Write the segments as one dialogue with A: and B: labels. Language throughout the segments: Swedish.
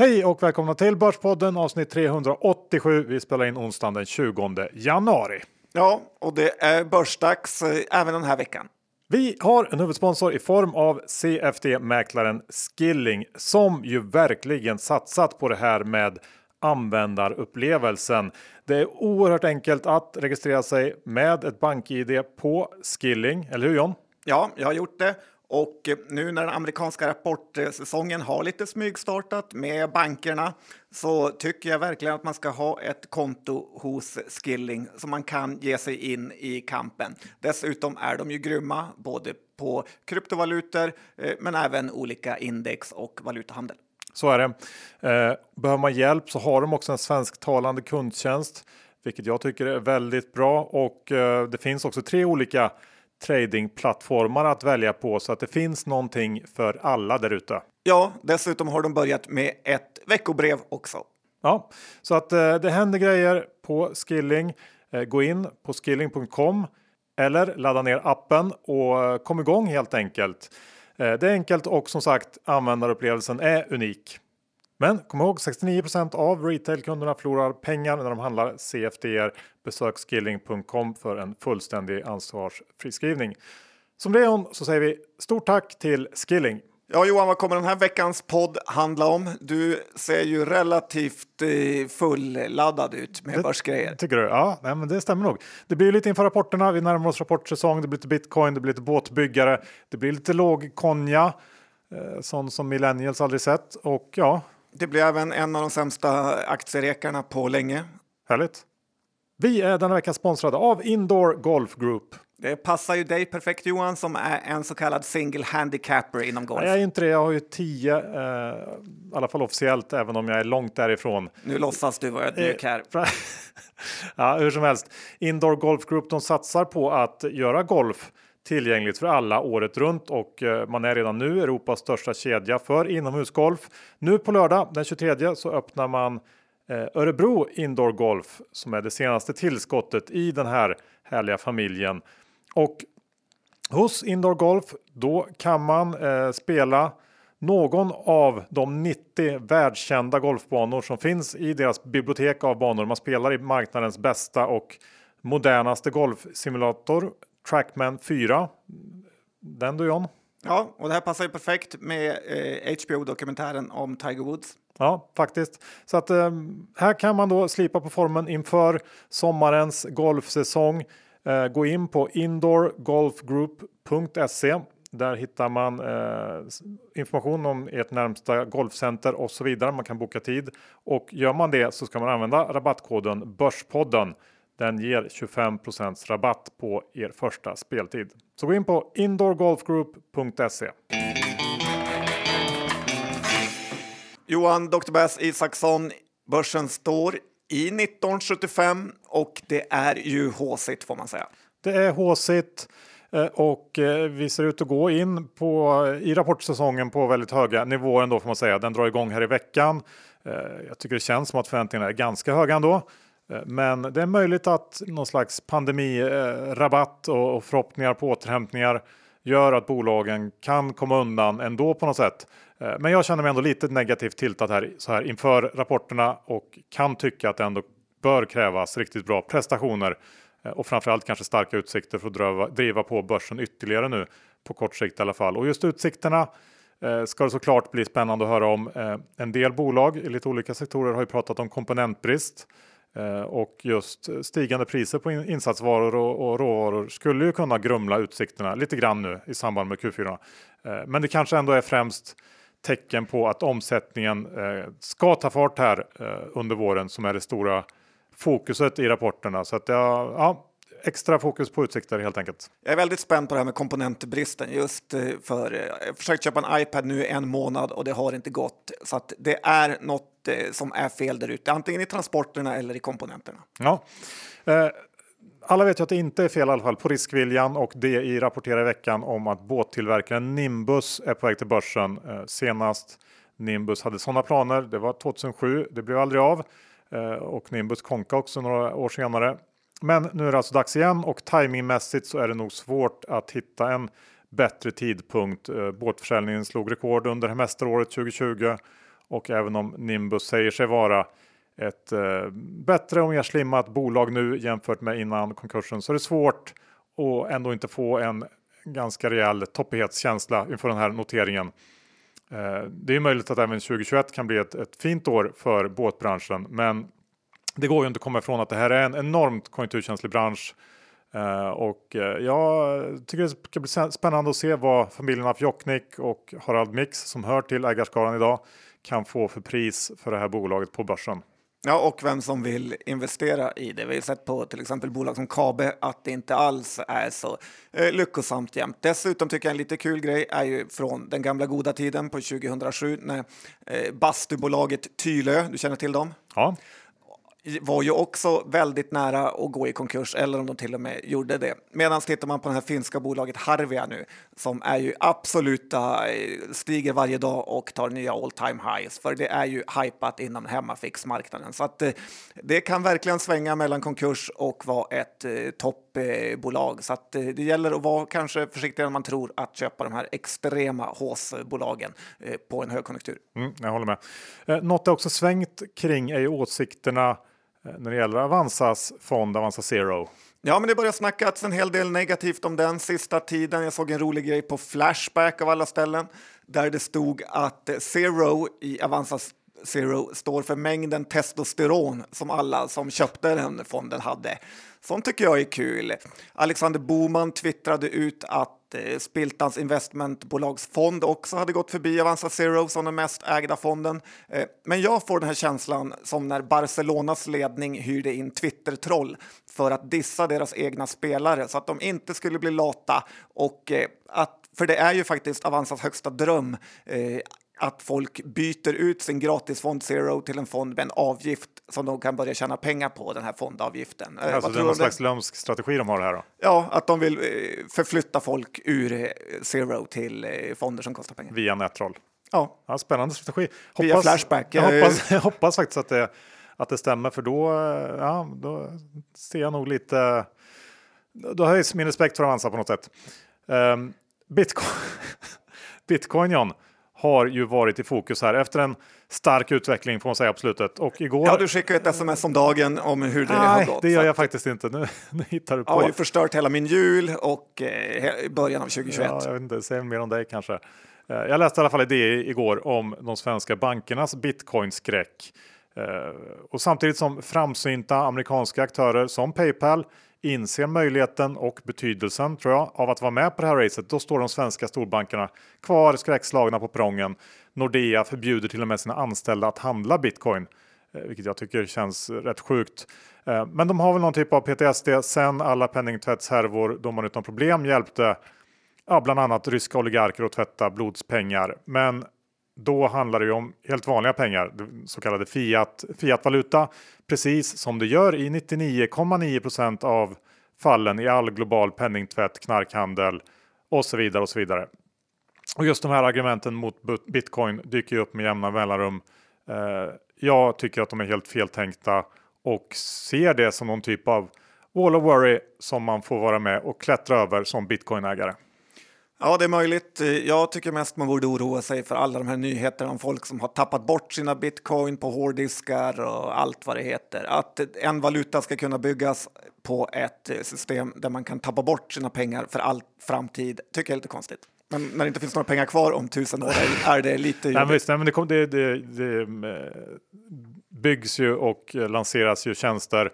A: Hej och välkomna till Börspodden avsnitt 387. Vi spelar in onsdagen den 20 januari.
B: Ja, och det är börsdags eh, även den här veckan.
A: Vi har en huvudsponsor i form av CFD-mäklaren Skilling som ju verkligen satsat på det här med användarupplevelsen. Det är oerhört enkelt att registrera sig med ett bank-id på Skilling, eller hur John?
B: Ja, jag har gjort det och eh, nu när den amerikanska rapportsäsongen har lite smygstartat med bankerna så tycker jag verkligen att man ska ha ett konto hos Skilling så man kan ge sig in i kampen. Dessutom är de ju grymma både på kryptovalutor eh, men även olika index och valutahandel.
A: Så är det. Eh, behöver man hjälp så har de också en svensktalande kundtjänst, vilket jag tycker är väldigt bra och det finns också tre olika tradingplattformar att välja på så att det finns någonting för alla där ute.
B: Ja, dessutom har de börjat med ett veckobrev också.
A: Ja, så att eh, det händer grejer på Skilling. Eh, gå in på skilling.com eller ladda ner appen och eh, kom igång helt enkelt. Eh, det är enkelt och som sagt användarupplevelsen är unik. Men kom ihåg 69% av retailkunderna förlorar pengar när de handlar CFDR. Besök skilling.com för en fullständig ansvarsfriskrivning. Som det är så säger vi stort tack till Skilling.
B: Ja, Johan, vad kommer den här veckans podd handla om? Du ser ju relativt eh, fulladdad ut med det, börsgrejer.
A: Tycker du? Ja, nej, men det stämmer nog. Det blir lite inför rapporterna. Vi närmar oss rapportsäsong. Det blir lite bitcoin, det blir lite båtbyggare, det blir lite låg konja, eh, sånt som millennials aldrig sett och ja,
B: det blir även en av de sämsta aktierekarna på länge.
A: Härligt. Vi är denna vecka sponsrade av Indoor Golf Group.
B: Det passar ju dig perfekt Johan som är en så kallad single handicapper inom golf.
A: Jag är inte det, jag har ju tio, eh, i alla fall officiellt, även om jag är långt därifrån.
B: Nu låtsas du vara ödmjuk här.
A: ja, hur som helst. Indoor Golf Group, de satsar på att göra golf tillgängligt för alla året runt och eh, man är redan nu Europas största kedja för inomhusgolf. Nu på lördag den 23 så öppnar man eh, Örebro Indoor Golf som är det senaste tillskottet i den här härliga familjen. Och hos Indoor Golf då kan man eh, spela någon av de 90 världskända golfbanor som finns i deras bibliotek av banor. Man spelar i marknadens bästa och modernaste golfsimulator Trackman 4. Den du John?
B: Ja, och det här passar ju perfekt med eh, HBO-dokumentären om Tiger Woods.
A: Ja, faktiskt. Så att eh, här kan man då slipa på formen inför sommarens golfsäsong. Eh, gå in på indoorgolfgroup.se. Där hittar man eh, information om ert närmsta golfcenter och så vidare. Man kan boka tid och gör man det så ska man använda rabattkoden Börspodden den ger 25% rabatt på er första speltid. Så gå in på indoorgolfgroup.se.
B: Johan Dr. Bass Isaksson, börsen står i 1975 och det är ju håsigt får man säga.
A: Det är håsigt eh, och eh, vi ser ut att gå in på i rapportsäsongen på väldigt höga nivåer ändå får man säga. Den drar igång här i veckan. Eh, jag tycker det känns som att förväntningarna är ganska höga ändå. Eh, men det är möjligt att någon slags pandemirabatt och förhoppningar på återhämtningar gör att bolagen kan komma undan ändå på något sätt. Eh, men jag känner mig ändå lite negativt tiltad här, så här inför rapporterna och kan tycka att det ändå bör krävas riktigt bra prestationer eh, och framförallt kanske starka utsikter för att driva på börsen ytterligare nu på kort sikt i alla fall. Och just utsikterna ska det såklart bli spännande att höra om. En del bolag i lite olika sektorer har ju pratat om komponentbrist. Eh, och just stigande priser på insatsvaror och, råvaror skulle ju kunna grumla utsikterna lite grann nu i samband med Q4. Eh, men det kanske ändå är främst tecken på att omsättningen eh, ska ta fart här under våren som är det stora fokuset i rapporterna. Så att ja, ja, extra fokus på utsikter helt enkelt.
B: Jag är väldigt spänd på det här med komponentbristen just för jag har försökt köpa en iPad nu i en månad och det har inte gått så att det är något Eh, som är fel där ute, antingen i transporterna eller i komponenterna.
A: Ja. Eh, alla vet ju att det inte är fel i alla fall på riskviljan och DI rapporterar i veckan om att båttillverkaren Nimbus är på väg till börsen. Eh, senast Nimbus hade sådana planer, det var 2007, det blev aldrig av och Nimbus konka också några år senare. Men nu är det alltså dags igen och timingmässigt så är det nog svårt att hitta en bättre tidpunkt. Båtförsäljningen slog rekord under mästaråret 2020 och även om Nimbus säger sig vara ett eh, bättre och mer slimmat bolag nu jämfört med innan konkursen så är det svårt att ändå inte få en ganska rejäl toppighetskänsla inför den här noteringen. Eh, det är möjligt att även 2021 kan bli ett, ett fint år för båtbranschen, men det går ju inte att komma ifrån att det här är en enormt konjunkturkänslig bransch. Uh, och uh, jag tycker det ska bli spännande att se vad familjerna Fjoknik och Harald Mix som hör till ägarskaran idag kan få för pris för det här bolaget på börsen.
B: Ja, och vem som vill investera i det. Vi har sett på till exempel bolag som Kabe att det inte alls är så eh, lyckosamt jämt. Dessutom tycker jag en lite kul grej är ju från den gamla goda tiden på 2007 när eh, bastubolaget Tylö, du känner till dem?
A: Ja
B: var ju också väldigt nära att gå i konkurs, eller om de till och med gjorde det. Medan tittar man på det här finska bolaget Harvia nu, som är ju absoluta, eh, stiger varje dag och tar nya all time highs, för det är ju hypat inom hemmafixmarknaden. Så att eh, det kan verkligen svänga mellan konkurs och vara ett eh, toppbolag. Så att det gäller att vara kanske försiktigare än man tror att köpa de här extrema håsbolagen på en högkonjunktur.
A: Mm, jag håller med. Något det också svängt kring är ju åsikterna när det gäller Avanzas fond Avanza Zero.
B: Ja, men det börjar snackas en hel del negativt om den sista tiden. Jag såg en rolig grej på Flashback av alla ställen där det stod att Zero i Avanzas Zero står för mängden testosteron som alla som köpte den fonden hade. Sånt tycker jag är kul. Alexander Boman twittrade ut att eh, Spiltans investmentbolagsfond också hade gått förbi Avanza Zero som den mest ägda fonden. Eh, men jag får den här känslan som när Barcelonas ledning hyrde in Twitter-troll för att dissa deras egna spelare så att de inte skulle bli lata och eh, att för det är ju faktiskt Avanzas högsta dröm eh, att folk byter ut sin gratisfond Zero till en fond med en avgift som de kan börja tjäna pengar på, den här fondavgiften.
A: Eh, alltså det är någon slags lömsk strategi de har här då?
B: Ja, att de vill eh, förflytta folk ur eh, Zero till fonder som kostar pengar.
A: Via nättroll?
B: Ja.
A: ja spännande strategi.
B: Hoppas, Via Flashback.
A: Jag hoppas, jag hoppas faktiskt att det, att det stämmer, för då, ja, då ser jag nog lite... Då höjs min respekt för Avanza på något sätt. Um, Bitcoin, Bitcoin John har ju varit i fokus här efter en stark utveckling får man säga på slutet. Och igår...
B: Ja, du skickar ett sms om dagen om hur det
A: Nej,
B: har gått.
A: det gör jag faktiskt inte. Nu, nu hittar du på.
B: Jag har ju förstört hela min jul och eh, början av 2021.
A: Ja, jag vet inte, säg mer om dig kanske. Eh, jag läste i alla fall det igår om de svenska bankernas bitcoinskräck. Eh, och samtidigt som framsynta amerikanska aktörer som Paypal inser möjligheten och betydelsen tror jag av att vara med på det här racet. Då står de svenska storbankerna kvar skräckslagna på prången. Nordea förbjuder till och med sina anställda att handla bitcoin, eh, vilket jag tycker känns rätt sjukt. Eh, men de har väl någon typ av PTSD sen alla penningtvättshärvor då man utan problem hjälpte ja, bland annat ryska oligarker att tvätta blodspengar. Men då handlar det ju om helt vanliga pengar, så kallade fiat, fiatvaluta, precis som det gör i 99,9% av fallen i all global penningtvätt, knarkhandel och så vidare och så vidare. Och just de här argumenten mot bitcoin dyker ju upp med jämna mellanrum. Eh, jag tycker att de är helt feltänkta och ser det som någon typ av wall of worry som man får vara med och klättra över som bitcoinägare.
B: Ja, det är möjligt. Jag tycker mest man borde oroa sig för alla de här nyheterna om folk som har tappat bort sina bitcoin på hårddiskar och allt vad det heter. Att en valuta ska kunna byggas på ett system där man kan tappa bort sina pengar för all framtid tycker jag är lite konstigt. Men när det inte finns några pengar kvar om tusen år är det lite
A: jobbigt. Nej, men, det, kom, det, det, det eh, byggs ju och lanseras ju tjänster,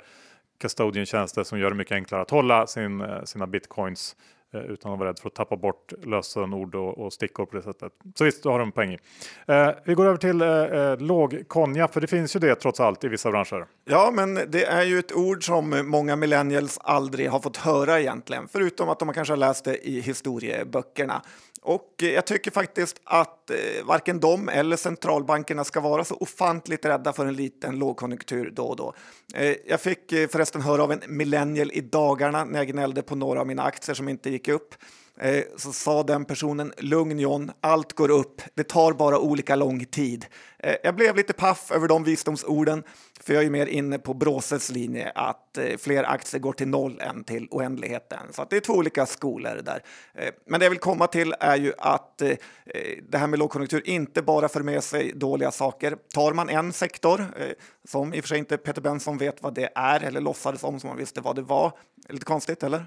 A: custodian-tjänster som gör det mycket enklare att hålla sin, eh, sina bitcoins Eh, utan att vara rädd för att tappa bort lösenord och, och stickor på det sättet. Så visst, då har de poäng i. Eh, vi går över till eh, eh, låg konja, för det finns ju det trots allt i vissa branscher.
B: Ja, men det är ju ett ord som många millennials aldrig har fått höra egentligen, förutom att de kanske har läst det i historieböckerna. Och eh, jag tycker faktiskt att eh, varken de eller centralbankerna ska vara så ofantligt rädda för en liten lågkonjunktur då och då. Eh, jag fick förresten höra av en millennial i dagarna när jag gnällde på några av mina aktier som inte gick upp eh, så sa den personen lugn John, allt går upp, det tar bara olika lång tid. Eh, jag blev lite paff över de visdomsorden, för jag är mer inne på Bråses linje att eh, fler aktier går till noll än till oändligheten. Så att det är två olika skolor där. Eh, men det jag vill komma till är ju att eh, eh, det här med lågkonjunktur inte bara för med sig dåliga saker. Tar man en sektor, som i och för sig inte Peter Benson vet vad det är eller låtsades om som han visste vad det var, lite konstigt eller?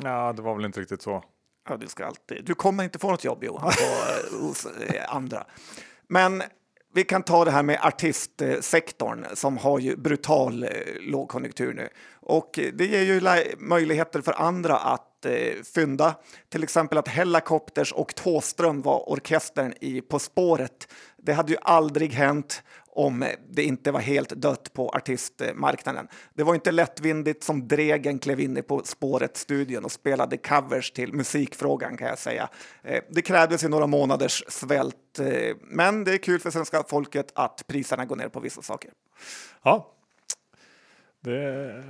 A: Ja, det var väl inte riktigt så.
B: Ja, du, ska alltid, du kommer inte få något jobb Johan, på, eh, hos eh, andra. Men vi kan ta det här med artistsektorn eh, som har ju brutal lågkonjunktur nu. Och det ger ju möjligheter för andra att eh, fynda. Till exempel att Hellacopters och Tåström var orkestern i På spåret. Det hade ju aldrig hänt om det inte var helt dött på artistmarknaden. Det var inte lättvindigt som Dregen klev in i På spåret-studion och spelade covers till musikfrågan kan jag säga. Eh, det krävdes ju några månaders svält, eh, men det är kul för svenska folket att priserna går ner på vissa saker.
A: Ja, det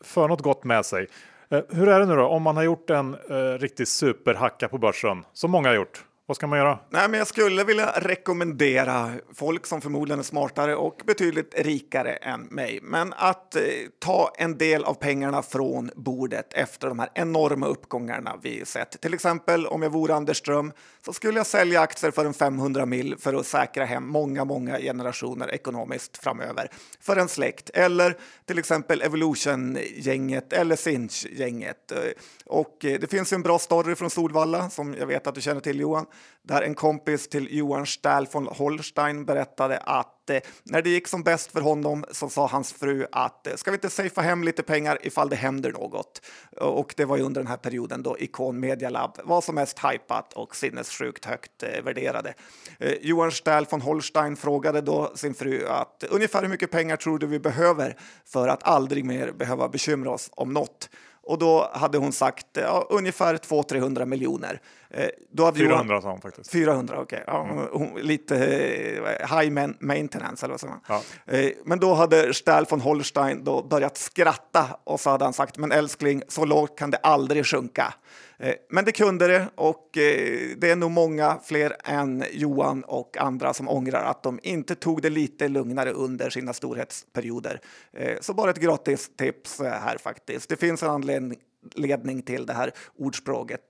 A: för något gott med sig. Eh, hur är det nu då om man har gjort en riktig superhacka på börsen som många har gjort? Vad ska man göra?
B: Nej, men jag skulle vilja rekommendera folk som förmodligen är smartare och betydligt rikare än mig, men att eh, ta en del av pengarna från bordet efter de här enorma uppgångarna vi sett. Till exempel om jag vore Anders Ström så skulle jag sälja aktier för en 500 mil för att säkra hem många, många generationer ekonomiskt framöver för en släkt eller till exempel Evolution-gänget eller Sinch-gänget. Eh, och eh, det finns en bra story från Solvalla som jag vet att du känner till Johan där en kompis till Johan Stahl von Holstein berättade att eh, när det gick som bäst för honom så sa hans fru att eh, ska vi inte safea hem lite pengar ifall det händer något? Och det var ju under den här perioden då Icon Media Lab var som mest hypat och sinnessjukt högt eh, värderade. Eh, Johan Stahl von Holstein frågade då sin fru att ungefär hur mycket pengar tror du vi behöver för att aldrig mer behöva bekymra oss om något? Och då hade hon sagt ja, ungefär 200-300 miljoner.
A: Eh, då hade 400 sa hon faktiskt.
B: 400, okej. Okay. Ja, mm. Lite eh, high maintenance eller vad säger man. Ja. Eh, men då hade Stahl von Holstein då börjat skratta och så hade han sagt men älskling, så lågt kan det aldrig sjunka. Eh, men det kunde det och eh, det är nog många fler än Johan och andra som ångrar att de inte tog det lite lugnare under sina storhetsperioder. Eh, så bara ett gratis tips här faktiskt. Det finns en anledning till det här ordspråket,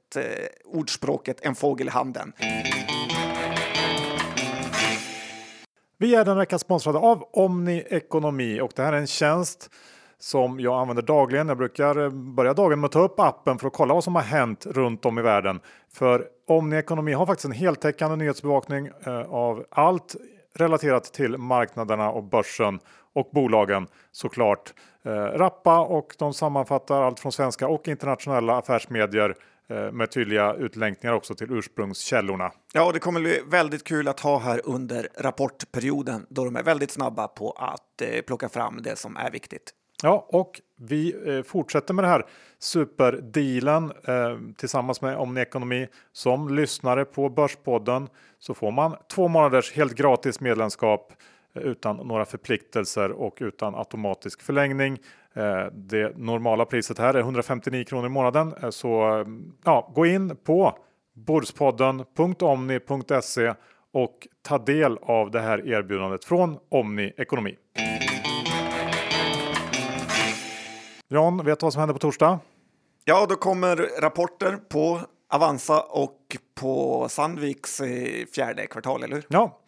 B: ordspråket en fågel i handen.
A: Vi är den veckan sponsrade av Omni Ekonomi och det här är en tjänst som jag använder dagligen. Jag brukar eh, börja dagen med att ta upp appen för att kolla vad som har hänt runt om i världen. För Omni Ekonomi har faktiskt en heltäckande nyhetsbevakning eh, av allt relaterat till marknaderna och börsen och bolagen såklart. Eh, rappa och de sammanfattar allt från svenska och internationella affärsmedier eh, med tydliga utlänkningar också till ursprungskällorna.
B: Ja, och det kommer bli väldigt kul att ha här under rapportperioden då de är väldigt snabba på att eh, plocka fram det som är viktigt.
A: Ja, och vi eh, fortsätter med det här superdealen eh, tillsammans med Omni Ekonomi. Som lyssnare på Börspodden så får man två månaders helt gratis medlemskap eh, utan några förpliktelser och utan automatisk förlängning. Eh, det normala priset här är 159 kronor i månaden. Eh, så eh, ja, gå in på bordspodden.omni.se och ta del av det här erbjudandet från Omni Ekonomi. Jan, vet du vad som händer på torsdag?
B: Ja, då kommer rapporter på Avanza och på Sandviks eh, fjärde kvartal, eller hur?
A: Ja,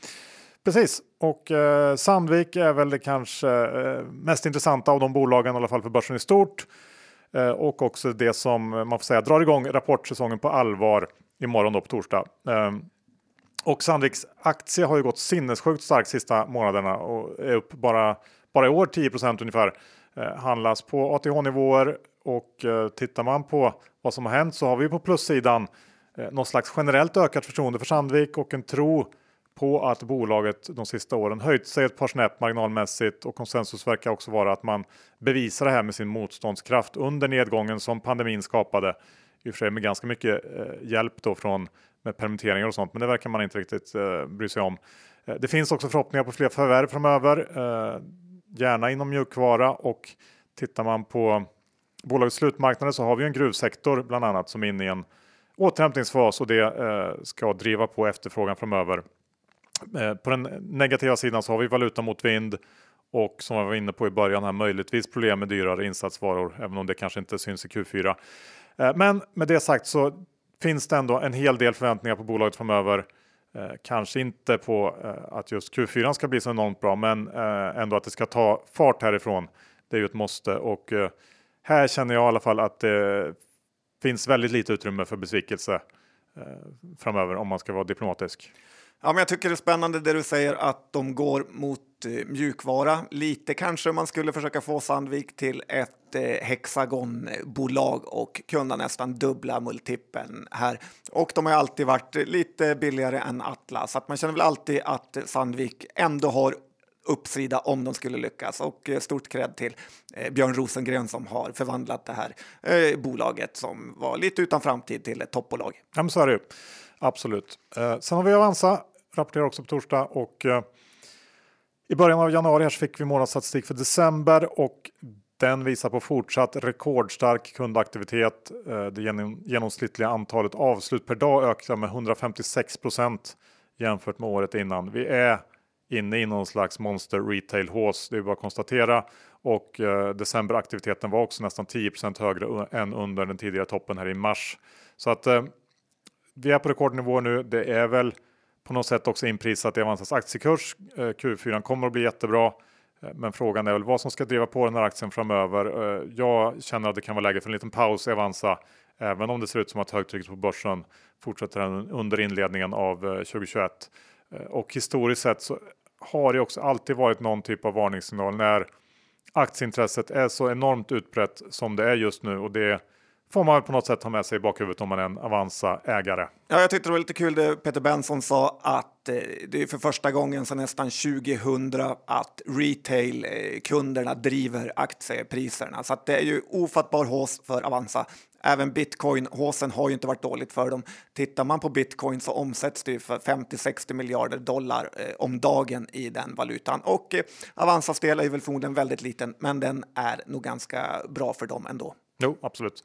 A: precis. Och eh, Sandvik är väl det kanske eh, mest intressanta av de bolagen, i alla fall för börsen i stort. Eh, och också det som man får säga drar igång rapportsäsongen på allvar imorgon då på torsdag. Eh, och Sandviks aktie har ju gått sinnessjukt starkt sista månaderna och är upp bara, bara i år 10% ungefär. Eh, handlas på ATH-nivåer och eh, tittar man på vad som har hänt så har vi på plussidan eh, något slags generellt ökat förtroende för Sandvik och en tro på att bolaget de sista åren höjt sig ett par snäpp marginalmässigt och konsensus verkar också vara att man bevisar det här med sin motståndskraft under nedgången som pandemin skapade. I och för sig med ganska mycket hjälp då från med permitteringar och sånt, men det verkar man inte riktigt bry sig om. Det finns också förhoppningar på fler förvärv framöver gärna inom mjukvara och tittar man på bolagets slutmarknader så har vi en gruvsektor bland annat som är inne i en återhämtningsfas och det eh, ska driva på efterfrågan framöver. Eh, på den negativa sidan så har vi valuta mot vind och som jag var inne på i början här möjligtvis problem med dyrare insatsvaror, även om det kanske inte syns i Q4. Eh, men med det sagt så finns det ändå en hel del förväntningar på bolaget framöver. Eh, kanske inte på eh, att just Q4 ska bli så enormt bra, men eh, ändå att det ska ta fart härifrån. Det är ju ett måste och eh, här känner jag i alla fall att det finns väldigt lite utrymme för besvikelse eh, framöver om man ska vara diplomatisk.
B: Ja, men jag tycker det är spännande det du säger att de går mot eh, mjukvara. Lite kanske man skulle försöka få Sandvik till ett Eh, hexagonbolag och kunde nästan dubbla multipeln här. Och de har alltid varit lite billigare än Atlas, så att man känner väl alltid att Sandvik ändå har uppsida om de skulle lyckas. Och eh, stort cred till eh, Björn Rosengren som har förvandlat det här bolaget som var lite utan framtid till ett toppbolag.
A: Ja, men så är det ju. Absolut. Sen har vi Avanza, rapporterar också på torsdag och i början av januari här fick vi månadsstatistik för december och den visar på fortsatt rekordstark kundaktivitet. Eh, det genomsnittliga antalet avslut per dag ökar med 156 procent jämfört med året innan. Vi är inne i någon slags monster retail hås. Det är bara att konstatera och eh, decemberaktiviteten var också nästan 10% högre än under den tidigare toppen här i mars. Så att eh, vi är på rekordnivå nu. Det är väl på något sätt också inprisat i Avanzas aktiekurs. Q4 kommer att bli jättebra. Eh, men frågan är väl vad som ska driva på den här aktien framöver. Eh, jag känner att det kan vara läge för en liten paus i Avanza. Även om det ser ut som att högtrycket på börsen fortsätter under inledningen av eh, 2021. Och historiskt sett så har det också alltid varit någon typ av varningssignal när aktieintresset är så enormt utbrett som det är just nu och det får man på något sätt ha med sig i bakhuvudet om man är en Avanza-ägare.
B: Ja, jag tyckte det var lite kul det Peter Benson sa att eh, det är för första gången sedan nästan 2000 att retail-kunderna eh, driver aktiepriserna. Så att det är ju ofattbar hås för Avanza. Även bitcoin-håsen har ju inte varit dåligt för dem. Tittar man på bitcoin så omsätts det för 50-60 miljarder dollar eh, om dagen i den valutan. Och eh, Avanzas del är väl förmodligen väldigt liten, men den är nog ganska bra för dem ändå.
A: Jo, absolut.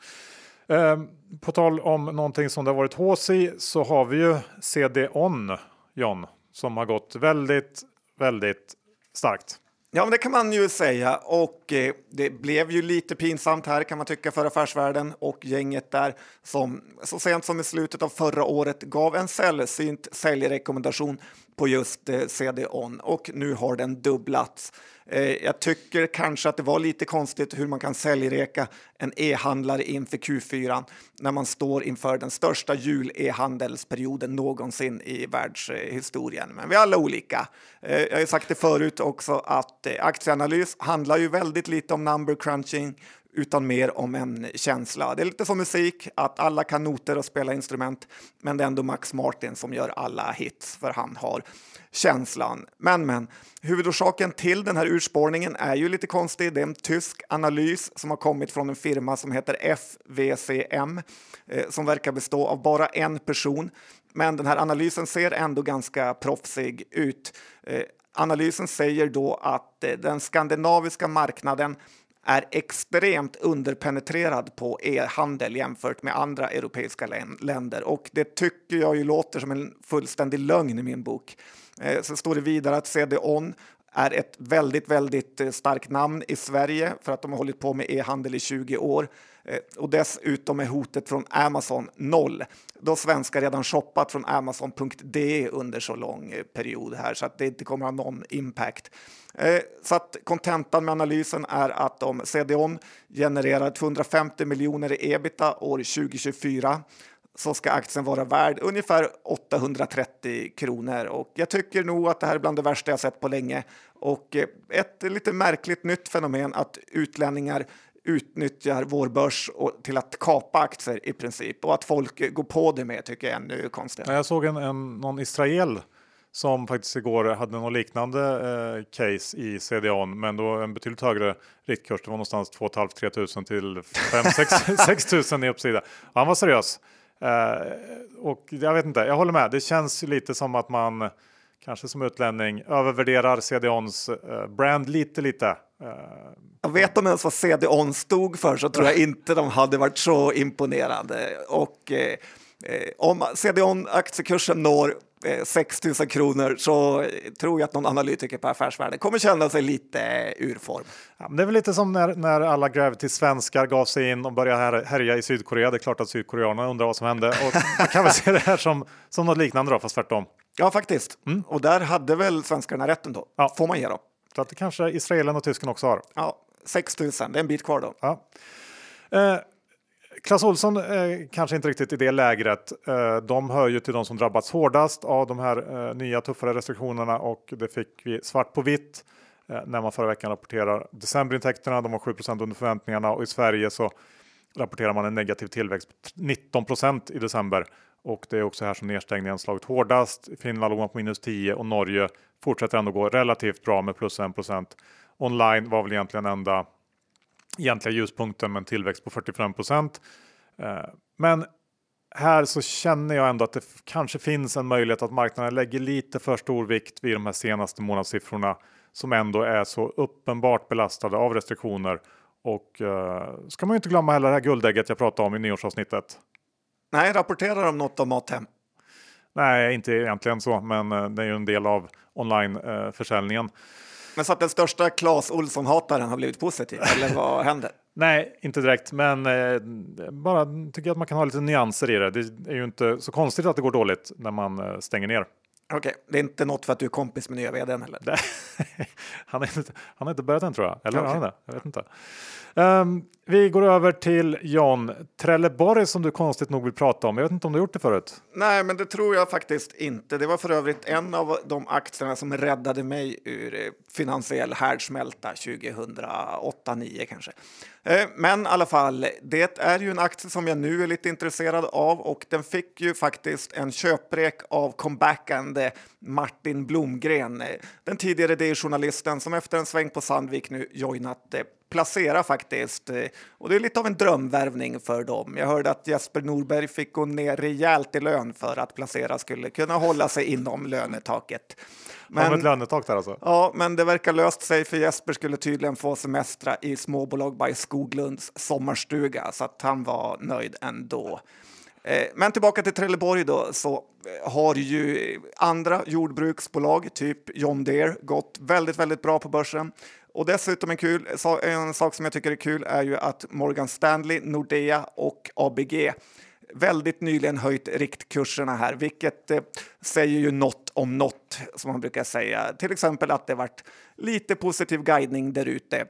A: Eh, på tal om någonting som det har varit hås i så har vi ju CD-ON, John, som har gått väldigt, väldigt starkt.
B: Ja, men det kan man ju säga. Och eh, det blev ju lite pinsamt här kan man tycka för affärsvärlden och gänget där som så sent som i slutet av förra året gav en sällsynt säljrekommendation på just eh, CD-ON och nu har den dubblats. Eh, jag tycker kanske att det var lite konstigt hur man kan säljreka en e-handlare inför Q4 när man står inför den största jul-e-handelsperioden någonsin i världshistorien. Men vi är alla olika. Eh, jag har sagt det förut också att aktieanalys handlar ju väldigt lite om number crunching utan mer om en känsla. Det är lite som musik, att alla kan noter och spela instrument, men det är ändå Max Martin som gör alla hits, för han har känslan. Men, men, huvudorsaken till den här urspårningen är ju lite konstig. Det är en tysk analys som har kommit från en firma som heter FVCM eh, som verkar bestå av bara en person. Men den här analysen ser ändå ganska proffsig ut. Eh, analysen säger då att eh, den skandinaviska marknaden är extremt underpenetrerad på e-handel jämfört med andra europeiska länder och det tycker jag ju låter som en fullständig lögn i min bok. Eh, sen står det vidare att CDON är ett väldigt, väldigt eh, starkt namn i Sverige för att de har hållit på med e-handel i 20 år. Eh, och dessutom är hotet från Amazon noll, då svenskar redan shoppat från Amazon.de under så lång eh, period här så att det inte kommer ha någon impact. Eh, så att kontentan med analysen är att om CDON genererar 250 miljoner i ebita år 2024 så ska aktien vara värd ungefär 830 kronor. Och jag tycker nog att det här är bland det värsta jag sett på länge. Och ett lite märkligt nytt fenomen att utlänningar utnyttjar vår börs till att kapa aktier i princip och att folk går på det med tycker jag är ännu konstigare.
A: Jag såg en, en, någon israel som faktiskt igår hade något liknande eh, case i CDON, men då en betydligt högre riktkurs. Det var någonstans 2 500 tusen till 5 6 tusen i uppsida. Han var seriös. Uh, och jag vet inte, jag håller med. Det känns lite som att man kanske som utlänning, övervärderar CDONs eh, brand lite, lite. Eh,
B: jag vet om ens vad CDON stod för så tror jag inte de hade varit så imponerande. Och eh, eh om CDON aktiekursen når 6 000 kronor så tror jag att någon analytiker på Affärsvärlden kommer känna sig lite ur form.
A: Ja, det är väl lite som när, när alla Gravity-svenskar gav sig in och började härja i Sydkorea. Det är klart att sydkoreanerna undrar vad som hände och man kan väl se det här som, som något liknande då, fast tvärtom.
B: Ja, faktiskt. Mm. Och där hade väl svenskarna rätten då, ja. får man ge dem.
A: Så att det kanske Israelen och tysken också har.
B: Ja, 6 000, det är en bit kvar då.
A: Ja. Eh, Clas Olsson eh, kanske inte riktigt i det lägret. Eh, de hör ju till de som drabbats hårdast av de här eh, nya tuffare restriktionerna och det fick vi svart på vitt eh, när man förra veckan rapporterar decemberintäkterna. De var 7% under förväntningarna och i Sverige så rapporterar man en negativ tillväxt på 19% i december och det är också här som nedstängningen slagit hårdast. Finland låg på minus 10 och Norge fortsätter ändå gå relativt bra med plus 1% Online var väl egentligen enda egentliga ljuspunkten med en tillväxt på 45 procent. Eh, men här så känner jag ändå att det kanske finns en möjlighet att marknaden lägger lite för stor vikt vid de här senaste månadssiffrorna som ändå är så uppenbart belastade av restriktioner. Och eh, ska man inte glömma heller det här guldägget jag pratade om i nyårsavsnittet.
B: Nej, rapporterar de något om Mathem?
A: Nej, inte egentligen så, men uh, det är ju en del av onlineförsäljningen. Uh,
B: men så att den största Clas Olsson-hataren har blivit positiv, eller vad händer?
A: Nej, inte direkt, men eh, bara tycker jag att man kan ha lite nyanser i det. Det är ju inte så konstigt att det går dåligt när man eh, stänger ner.
B: Okej, okay. det är inte något för att du är kompis med nya vdn eller?
A: han, är inte, han har inte börjat än tror jag, eller okay. han det? Jag vet inte. Um, vi går över till John Trelleborg som du konstigt nog vill prata om. Jag vet inte om du gjort det förut?
B: Nej, men det tror jag faktiskt inte. Det var för övrigt en av de aktierna som räddade mig ur eh, finansiell härdsmälta 2008-2009 kanske. Eh, men i alla fall, det är ju en aktie som jag nu är lite intresserad av och den fick ju faktiskt en köprek av comebackande Martin Blomgren, eh, den tidigare DI-journalisten som efter en sväng på Sandvik nu joinat eh, Placera faktiskt. Och det är lite av en drömvärvning för dem. Jag hörde att Jesper Norberg fick gå ner rejält i lön för att Placera skulle kunna hålla sig inom lönetaket.
A: Men, ett lönetak där alltså?
B: Ja, men det verkar löst sig för Jesper skulle tydligen få semestra i småbolag by Skoglunds sommarstuga så att han var nöjd ändå. Eh, men tillbaka till Trelleborg då, så eh, har ju andra jordbruksbolag, typ John Deere, gått väldigt, väldigt bra på börsen. Och dessutom en, kul, en sak som jag tycker är kul är ju att Morgan Stanley, Nordea och ABG väldigt nyligen höjt riktkurserna här, vilket eh, säger ju något om något som man brukar säga. Till exempel att det varit lite positiv guidning där ute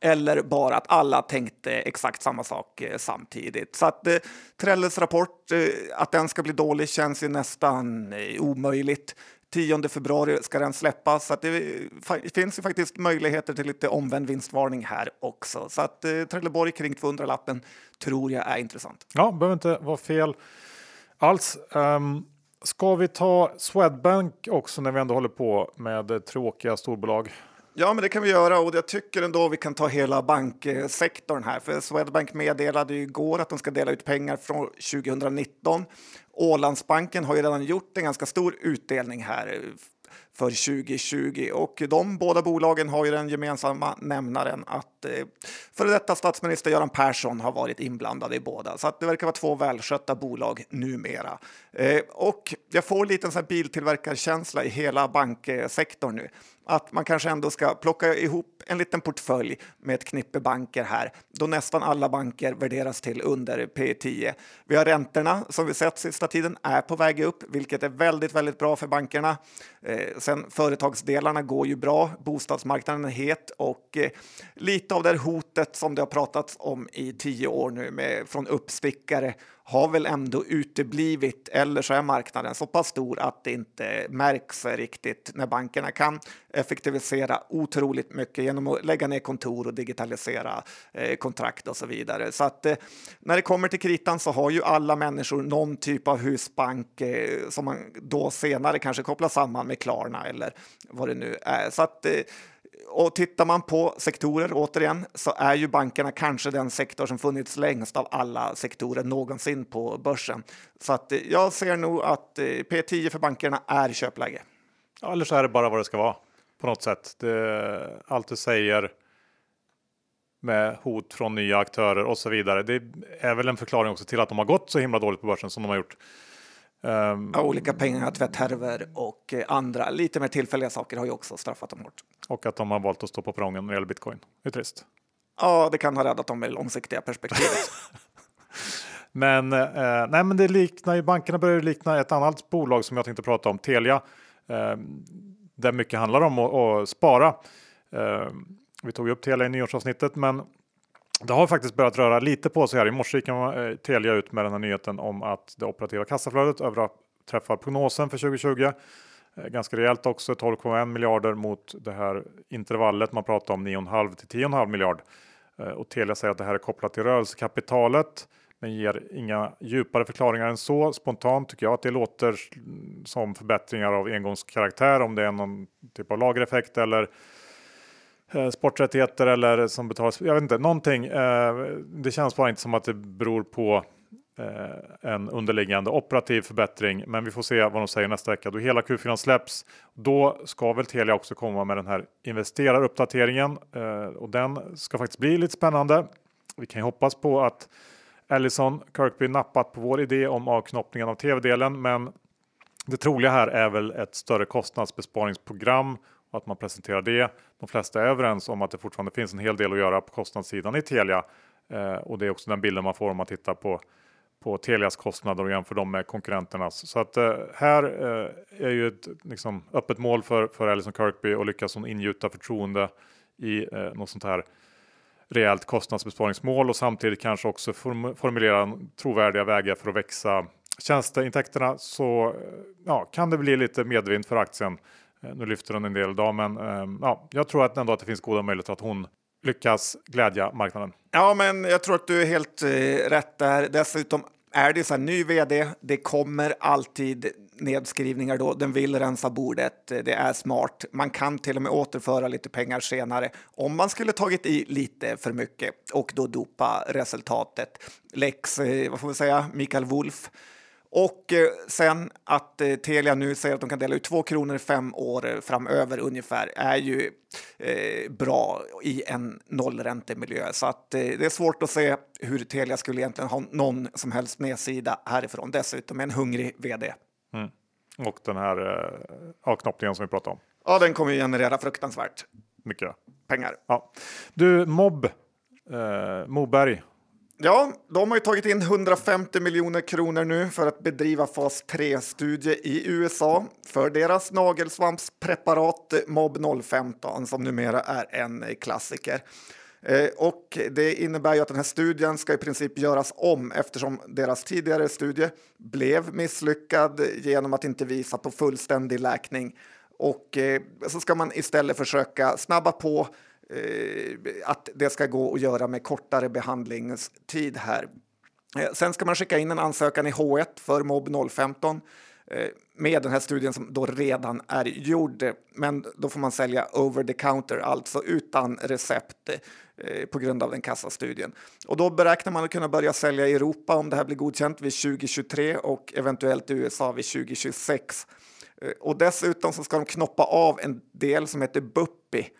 B: eller bara att alla tänkte exakt samma sak eh, samtidigt. Så att eh, Trelles rapport, eh, att den ska bli dålig känns ju nästan eh, omöjligt. 10 februari ska den släppas, så det finns ju faktiskt möjligheter till lite omvänd vinstvarning här också. Så att eh, Trelleborg kring 200-lappen tror jag är intressant.
A: Ja, behöver inte vara fel alls. Um, ska vi ta Swedbank också när vi ändå håller på med tråkiga storbolag?
B: Ja, men det kan vi göra och jag tycker ändå vi kan ta hela banksektorn här. För Swedbank meddelade ju igår att de ska dela ut pengar från 2019. Ålandsbanken har ju redan gjort en ganska stor utdelning här för 2020 och de båda bolagen har ju den gemensamma nämnaren att eh, före detta statsminister Göran Persson har varit inblandad i båda så att det verkar vara två välskötta bolag numera. Eh, och jag får lite en sån här biltillverkarkänsla i hela banksektorn nu att man kanske ändå ska plocka ihop en liten portfölj med ett knippe banker här, då nästan alla banker värderas till under P10. Vi har räntorna som vi sett sista tiden är på väg upp, vilket är väldigt, väldigt bra för bankerna. Eh, sen företagsdelarna går ju bra, bostadsmarknaden är het och eh, lite av det hotet som det har pratats om i tio år nu med från uppstickare har väl ändå uteblivit eller så är marknaden så pass stor att det inte märks riktigt när bankerna kan effektivisera otroligt mycket genom att lägga ner kontor och digitalisera eh, kontrakt och så vidare. Så att eh, när det kommer till kritan så har ju alla människor någon typ av husbank eh, som man då senare kanske kopplar samman med Klarna eller vad det nu är. Så att eh, och tittar man på sektorer återigen så är ju bankerna kanske den sektor som funnits längst av alla sektorer någonsin på börsen. Så att eh, jag ser nog att eh, P10 för bankerna är köpläge.
A: Ja, eller så är det bara vad det ska vara på något sätt. Det, allt du säger med hot från nya aktörer och så vidare. Det är väl en förklaring också till att de har gått så himla dåligt på börsen som de har gjort.
B: Um, olika pengatvätthärvor och andra lite mer tillfälliga saker har ju också straffat dem hårt.
A: Och att de har valt att stå på perrongen när det gäller bitcoin. Det är trist.
B: Ja, det kan ha räddat dem med det långsiktiga perspektivet.
A: men, eh, nej, men det liknar ju, bankerna börjar likna ett annat bolag som jag tänkte prata om, Telia. Eh, där mycket handlar om att, att spara. Eh, vi tog upp Telia i nyårsavsnittet, men det har faktiskt börjat röra lite på sig här. I morse gick eh, Telia ut med den här nyheten om att det operativa kassaflödet överträffar prognosen för 2020. Eh, ganska rejält också, 12,1 miljarder mot det här intervallet man pratar om 9,5 till 10,5 miljard. Eh, och Telia säger att det här är kopplat till rörelsekapitalet men ger inga djupare förklaringar än så. Spontant tycker jag att det låter som förbättringar av engångskaraktär om det är någon typ av lagereffekt eller Eh, sporträttigheter eller som betalas. Jag vet inte, någonting. Eh, det känns bara inte som att det beror på eh, en underliggande operativ förbättring. Men vi får se vad de säger nästa vecka då hela Q4 släpps. Då ska väl Telia också komma med den här investeraruppdateringen eh, och den ska faktiskt bli lite spännande. Vi kan ju hoppas på att Ellison Kirkby nappat på vår idé om avknoppningen av tv-delen, men det troliga här är väl ett större kostnadsbesparingsprogram att man presenterar det. De flesta är överens om att det fortfarande finns en hel del att göra på kostnadssidan i Telia eh, och det är också den bilden man får om man tittar på på Telias kostnader och jämför dem med konkurrenternas. Så att eh, här eh, är ju ett liksom, öppet mål för, för Alison Kirkby och lyckas hon ingjuta förtroende i eh, något sånt här rejält kostnadsbesparingsmål och samtidigt kanske också form formulera trovärdiga vägar för att växa tjänsteintäkterna så eh, ja, kan det bli lite medvind för aktien Eh, Eh, nu lyfter hon en del idag, men ehm, ja, jag tror att ändå att det finns goda möjligheter att hon lyckas glädja marknaden.
B: Ja, men jag tror att du är helt eh, rätt där. Dessutom är det så här, ny vd, det kommer alltid nedskrivningar då. Den vill rensa bordet. Eh, det är smart. Man kan till och med återföra lite pengar senare om man skulle tagit i lite för mycket och då dopa resultatet. Lex, eh, vad får vi säga, Mikael Wolf och eh, sen att eh, Telia nu säger att de kan dela ut två kronor fem år framöver ungefär är ju eh, bra i en nollräntemiljö. Så att det är svårt att se hur Telia skulle egentligen ha någon som helst nedsida härifrån. Dessutom en hungrig vd.
A: Mm. Och den här avknoppningen som vi pratade om.
B: Ja, den kommer ju generera fruktansvärt
A: mycket
B: pengar.
A: Ja. Du, Mobb, eh, Moberg
B: Ja, de har ju tagit in 150 miljoner kronor nu för att bedriva fas 3-studie i USA för deras nagelsvampspreparat MOB 015 som numera är en klassiker. Eh, och det innebär ju att den här studien ska i princip göras om eftersom deras tidigare studie blev misslyckad genom att inte visa på fullständig läkning. Och eh, så ska man istället försöka snabba på Eh, att det ska gå att göra med kortare behandlingstid här. Eh, sen ska man skicka in en ansökan i H1 för MOB 015 eh, med den här studien som då redan är gjord. Men då får man sälja over the counter, alltså utan recept på grund av den kassastudien. Och då beräknar man att kunna börja sälja i Europa om det här blir godkänt vid 2023 och eventuellt i USA vid 2026. Och dessutom så ska de knoppa av en del som heter Buppi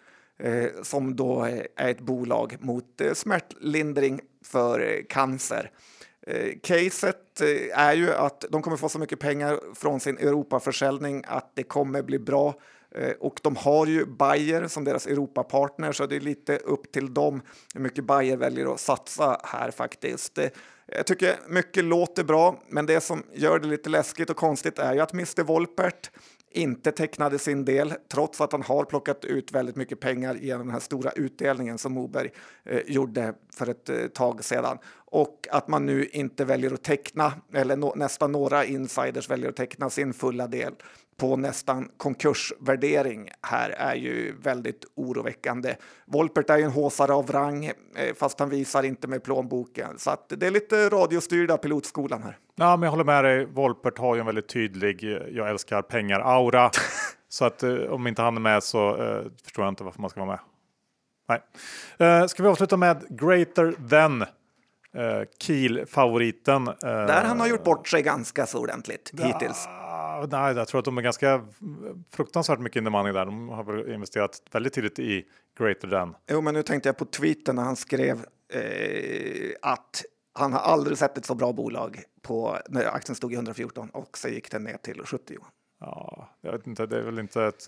B: Eh, som då är ett bolag mot eh, smärtlindring för eh, cancer. Eh, caset eh, är ju att de kommer få så mycket pengar från sin Europaförsäljning att det kommer bli bra. Eh, och de har ju Bayer som deras Europapartner så det är lite upp till dem hur mycket Bayer väljer att satsa här faktiskt. Eh, jag tycker mycket låter bra, men det som gör det lite läskigt och konstigt är ju att Mr Wolpert inte tecknade sin del trots att han har plockat ut väldigt mycket pengar genom den här stora utdelningen som Moberg eh, gjorde för ett eh, tag sedan. Och att man nu inte väljer att teckna, eller no, nästan några insiders väljer att teckna sin fulla del på nästan konkursvärdering här är ju väldigt oroväckande. Volpert är ju en håsare av rang, eh, fast han visar inte med plånboken. Så att det är lite radiostyrda pilotskolan här.
A: Ja, men jag håller med dig. Volpert har ju en väldigt tydlig eh, jag älskar pengar-aura. så att eh, om inte han är med så eh, förstår jag inte varför man ska vara med. Nej. Eh, ska vi avsluta med Greater Than? Eh, Kiel-favoriten. Eh,
B: Där han har gjort bort sig ganska så ordentligt hittills
A: Ja, nej, jag tror att de är ganska fruktansvärt mycket in the money där. De har väl investerat väldigt tidigt i Greater Than.
B: Jo, men nu tänkte jag på tweeten när han skrev eh, att han har aldrig sett ett så bra bolag på när aktien stod i 114 och så gick den ner till 70.
A: Ja, jag vet inte, det är väl inte ett...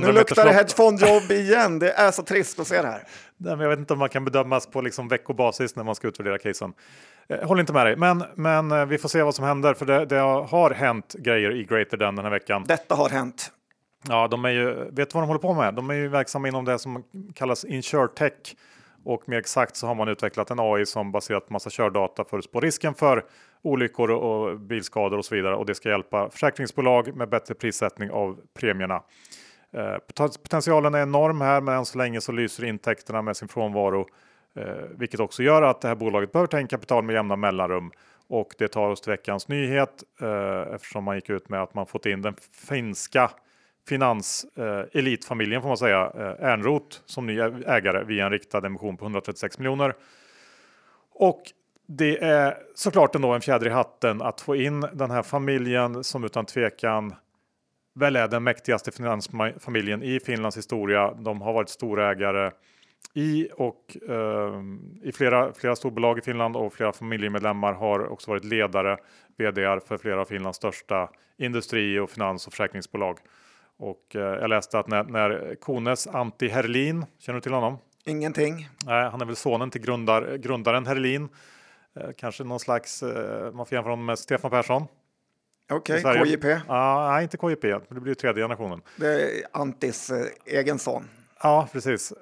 B: Nu luktar det hedgefondjobb igen. Det är så trist att se det här.
A: Nej, men jag vet inte om man kan bedömas på liksom veckobasis när man ska utvärdera casen. Jag håller inte med dig, men, men eh, vi får se vad som händer för det, det har hänt grejer i Greater Than den här veckan.
B: Detta har hänt.
A: Ja, de är ju, vet du vad de håller på med? De är ju verksamma inom det som kallas insurtech och mer exakt så har man utvecklat en AI som baserat på massa kördata förutspår risken för olyckor och bilskador och så vidare. Och det ska hjälpa försäkringsbolag med bättre prissättning av premierna. Eh, potentialen är enorm här, men än så länge så lyser intäkterna med sin frånvaro, eh, Eh, vilket också gör att det här bolaget behöver ta in kapital med jämna mellanrum. Och det tar oss till veckans nyhet eh, eftersom man gick ut med att man fått in den finska finanselitfamiljen eh, får man säga, eh, Ernroth som ny ägare via en riktad emission på 136 miljoner. Och det är såklart ändå en fjäder i hatten att få in den här familjen som utan tvekan väl är den mäktigaste finansfamiljen i Finlands historia. De har varit storägare i och eh, i flera, flera storbolag i Finland och flera familjemedlemmar har också varit ledare, vd för flera av Finlands största industri och finans och försäkringsbolag. Och eh, jag läste att när, när Kones Antti Herlin, känner du till honom?
B: Ingenting.
A: Nej, han är väl sonen till grundar, grundaren Herlin. Eh, kanske någon slags, eh, man får jämföra honom med Stefan Persson.
B: Okej, okay, KJP?
A: Ah, nej, inte KJP, det blir ju tredje generationen.
B: Det är Antis eh, egen son.
A: Ja, precis.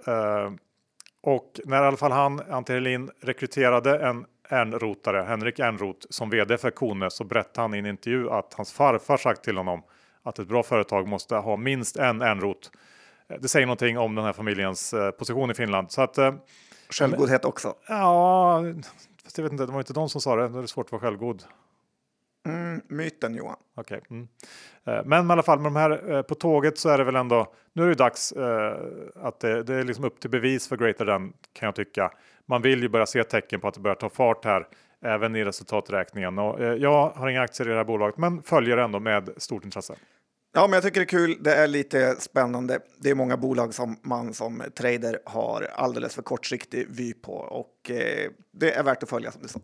A: Och när i alla fall han, Antti Herlin, rekryterade en Ernrotare, Henrik Ernroth, som vd för Kone så berättade han i en intervju att hans farfar sagt till honom att ett bra företag måste ha minst en Ernroth. Eh, det säger någonting om den här familjens eh, position i Finland. Så att, eh,
B: Självgodhet också?
A: Ja, fast jag vet inte, det var inte de som sa det. Det är svårt att vara självgod.
B: Mm, myten Johan.
A: Okej. Okay. Mm. Men i alla fall med de här på tåget så är det väl ändå. Nu är det dags att det, det är liksom upp till bevis för Greater Than kan jag tycka. Man vill ju börja se tecken på att det börjar ta fart här även i resultaträkningen. Och, jag har inga aktier i det här bolaget men följer ändå med stort intresse.
B: Ja, men jag tycker det är kul. Det är lite spännande. Det är många bolag som man som trader har alldeles för kortsiktig vy på och eh, det är värt att följa som du sa.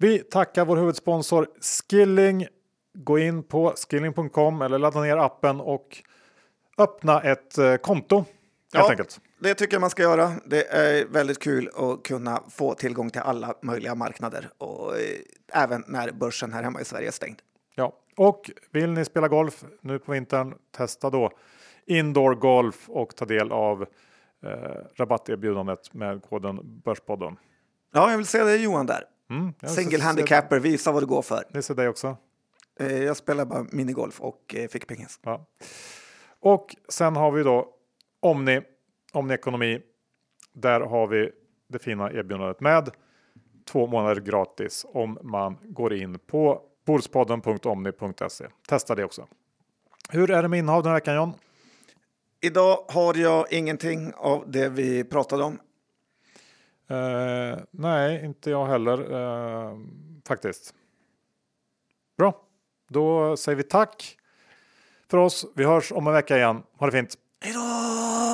A: Vi tackar vår huvudsponsor Skilling. Gå in på skilling.com eller ladda ner appen och öppna ett eh, konto.
B: Ja,
A: enkelt.
B: Det tycker jag man ska göra. Det är väldigt kul att kunna få tillgång till alla möjliga marknader och eh, även när börsen här hemma i Sverige är stängd.
A: Ja, och vill ni spela golf nu på vintern, testa då Indoor Golf och ta del av eh, rabatterbjudandet med koden Börspodden.
B: Ja, jag vill se dig Johan där. Mm, Single handicapper, visa vad du går för.
A: Det ser dig också.
B: Eh, jag spelar bara minigolf och eh, fick pingis.
A: Ja. Och sen har vi då Omni Omni Ekonomi. Där har vi det fina erbjudandet med två månader gratis om man går in på Bordspodden.omni.se. Testa det också. Hur är det med innehav den här veckan John?
B: Idag har jag ingenting av det vi pratade om.
A: Uh, nej, inte jag heller uh, faktiskt. Bra, då säger vi tack för oss. Vi hörs om en vecka igen. Ha det fint.
B: Hej då!